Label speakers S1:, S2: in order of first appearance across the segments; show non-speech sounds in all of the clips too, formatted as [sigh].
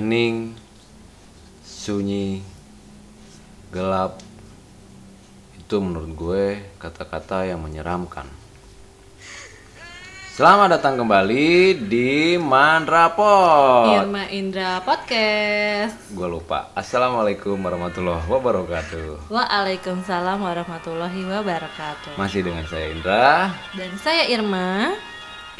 S1: hening, sunyi, gelap. Itu menurut gue kata-kata yang menyeramkan. Selamat datang kembali di Mandrapot.
S2: Irma Indra Podcast.
S1: Gue lupa. Assalamualaikum warahmatullahi wabarakatuh.
S2: Waalaikumsalam warahmatullahi wabarakatuh.
S1: Masih dengan saya Indra.
S2: Dan saya Irma.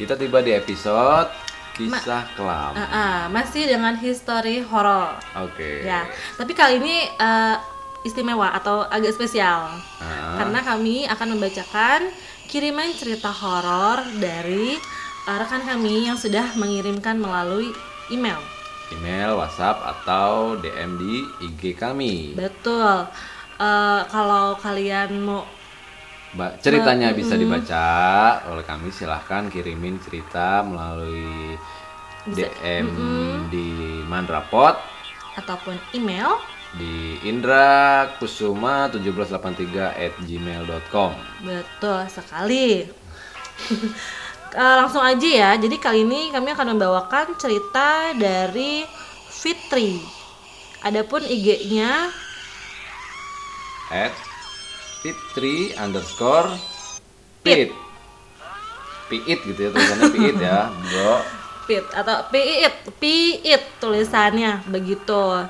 S1: Kita tiba di episode kisah kelam.
S2: Ah, ah, masih dengan history horor.
S1: Oke.
S2: Ya, tapi kali ini eh, istimewa atau agak spesial.
S1: Ah.
S2: Karena kami akan membacakan kiriman cerita horor dari eh, rekan kami yang sudah mengirimkan melalui email.
S1: Email, WhatsApp atau DM di IG kami.
S2: Betul. Eh, kalau kalian mau
S1: Ba- ceritanya bisa dibaca oleh kami silahkan kirimin cerita melalui
S2: Bisa.
S1: DM di Mandrapot
S2: ataupun email
S1: di Indra Kusuma 1783 at gmail.com
S2: Betul sekali. [laughs] Eh, langsung aja ya. Jadi kali ini kami akan membawakan cerita dari Fitri. Adapun IG-nya
S1: at fitri underscore pit piit gitu ya tulisannya piit ya [laughs] bro
S2: Fit atau Piit, Piit tulisannya begitu.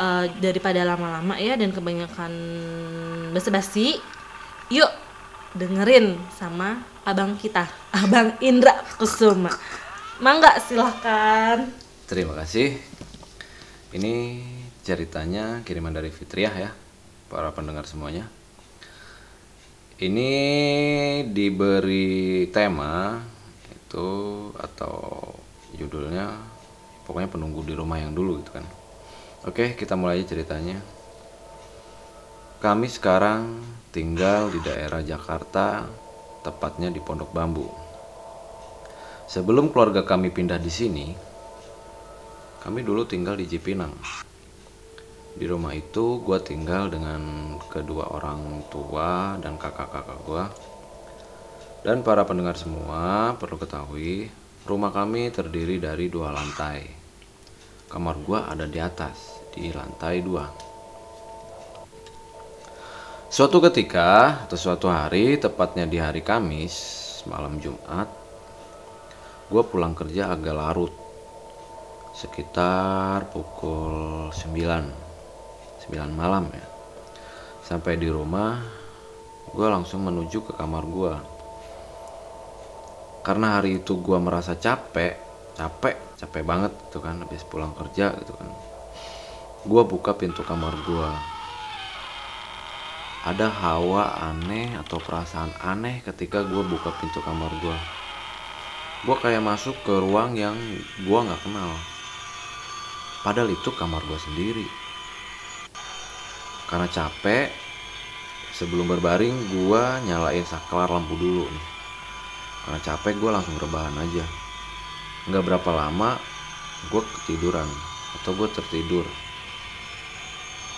S2: Eh, daripada lama-lama ya dan kebanyakan basa-basi, yuk dengerin sama abang kita, [laughs] abang Indra Kusuma. Mangga silahkan.
S1: terima kasih ini ceritanya kiriman dari Fitriah ya para pendengar semuanya ini diberi tema itu atau judulnya pokoknya penunggu di rumah yang dulu gitu kan. Oke kita mulai aja ceritanya. Kami sekarang tinggal di daerah Jakarta tepatnya di Pondok Bambu. Sebelum keluarga kami pindah di sini kami dulu tinggal di Cipinang di rumah itu gue tinggal dengan kedua orang tua dan kakak-kakak gue. Dan para pendengar semua perlu ketahui, rumah kami terdiri dari dua lantai. Kamar gue ada di atas, di lantai dua. Suatu ketika atau suatu hari, tepatnya di hari Kamis, malam Jumat, gue pulang kerja agak larut. Sekitar pukul 9 9 malam ya. Sampai di rumah gue langsung menuju ke kamar gue karena hari itu gue merasa capek capek capek banget gitu kan habis pulang kerja gitu kan. Gue buka pintu kamar gue ada hawa aneh atau perasaan aneh ketika gue buka pintu kamar gue gue kayak masuk ke ruang yang gue nggak kenal. Padahal itu kamar gue sendiri karena capek sebelum berbaring gua nyalain saklar lampu dulu nih. Karena capek gua langsung rebahan aja. Nggak berapa lama gua ketiduran atau gua tertidur.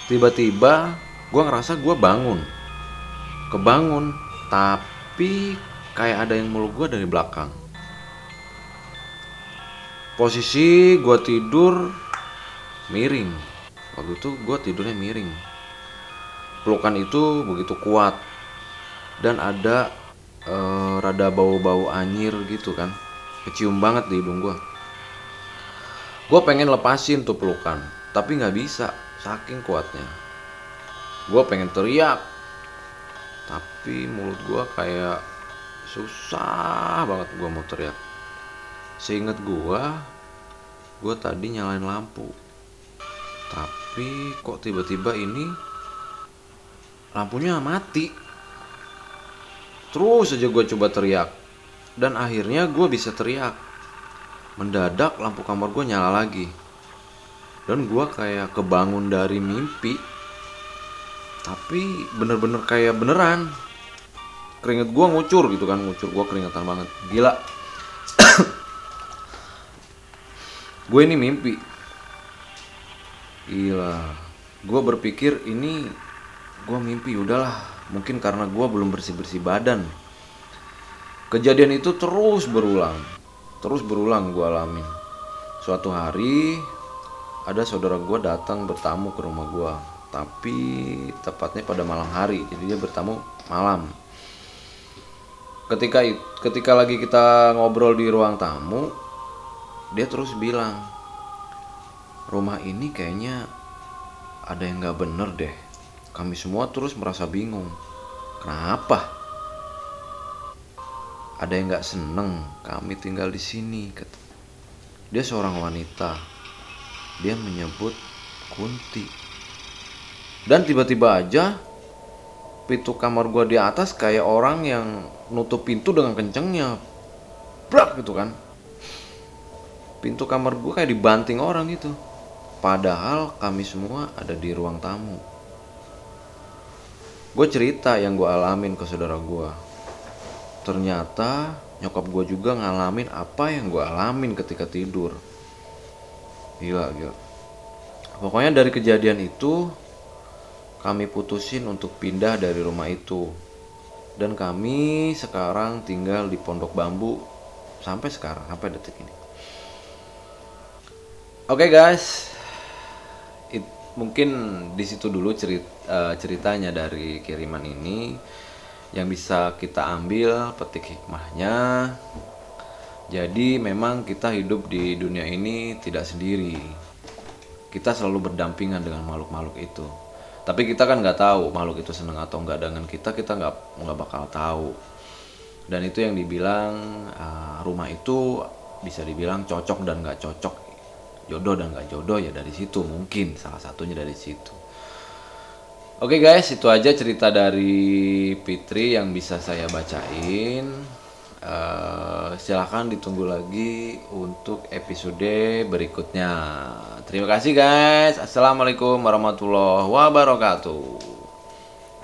S1: Tiba-tiba gua ngerasa gua bangun. Kebangun tapi kayak ada yang meluk gua dari belakang. Posisi gua tidur miring. Waktu itu gua tidurnya miring pelukan itu begitu kuat. Dan ada eh, rada bau-bau anyir gitu kan. Kecium banget di hidung gue gue pengen lepasin tuh pelukan tapi nggak bisa saking kuatnya. Gue pengen teriak tapi mulut gue kayak susah banget gue mau teriak. Seinget gue gue tadi nyalain lampu. Tapi kok tiba-tiba ini lampunya mati. Terus aja gue coba teriak. Dan akhirnya gue bisa teriak. Mendadak lampu kamar gue nyala lagi. Dan gue kayak kebangun dari mimpi. Tapi bener-bener kayak beneran. Keringet gue ngucur gitu kan ngucur gue keringetan banget. Gila. [coughs] Gue ini mimpi. Gila. Gue berpikir ini gue mimpi udahlah. Mungkin karena gue belum bersih bersih badan. Kejadian itu terus berulang. Terus berulang gue alamin. Suatu hari ada saudara gue datang bertamu ke rumah gue tapi tepatnya pada malam hari. Jadi dia bertamu malam. Ketika ketika lagi kita ngobrol di ruang tamu dia terus bilang rumah ini kayaknya ada yang nggak bener deh kami semua terus merasa bingung. Kenapa? Ada yang nggak seneng kami tinggal di sini dia seorang wanita. Dia menyebut Kunti. Dan tiba-tiba aja pintu kamar gua di atas kayak orang yang nutup pintu dengan kencengnya. Brak gitu kan. Pintu kamar gua kayak dibanting orang gitu. Padahal kami semua ada di ruang tamu gue cerita yang gue alamin ke saudara gue ternyata nyokap gue juga ngalamin apa yang gue alamin ketika tidur. Gila gila. Pokoknya dari kejadian itu kami putusin untuk pindah dari rumah itu. Dan kami sekarang tinggal di pondok bambu sampai sekarang sampai detik ini. Oke guys. It- mungkin di situ dulu cerit- eh, ceritanya dari kiriman ini. Yang bisa kita ambil petik hikmahnya. Jadi memang kita hidup di dunia ini tidak sendiri. Kita selalu berdampingan dengan makhluk-makhluk itu. Tapi kita kan nggak tahu makhluk itu seneng atau nggak dengan kita kita nggak nggak bakal tahu. Dan itu yang dibilang uh, rumah itu bisa dibilang cocok dan nggak cocok jodoh dan nggak jodoh ya dari situ mungkin salah satunya dari situ. Oke guys itu aja cerita dari Fitri yang bisa saya bacain. Eh, silahkan ditunggu lagi untuk episode berikutnya. Terima kasih guys. Assalamualaikum warahmatullahi wabarakatuh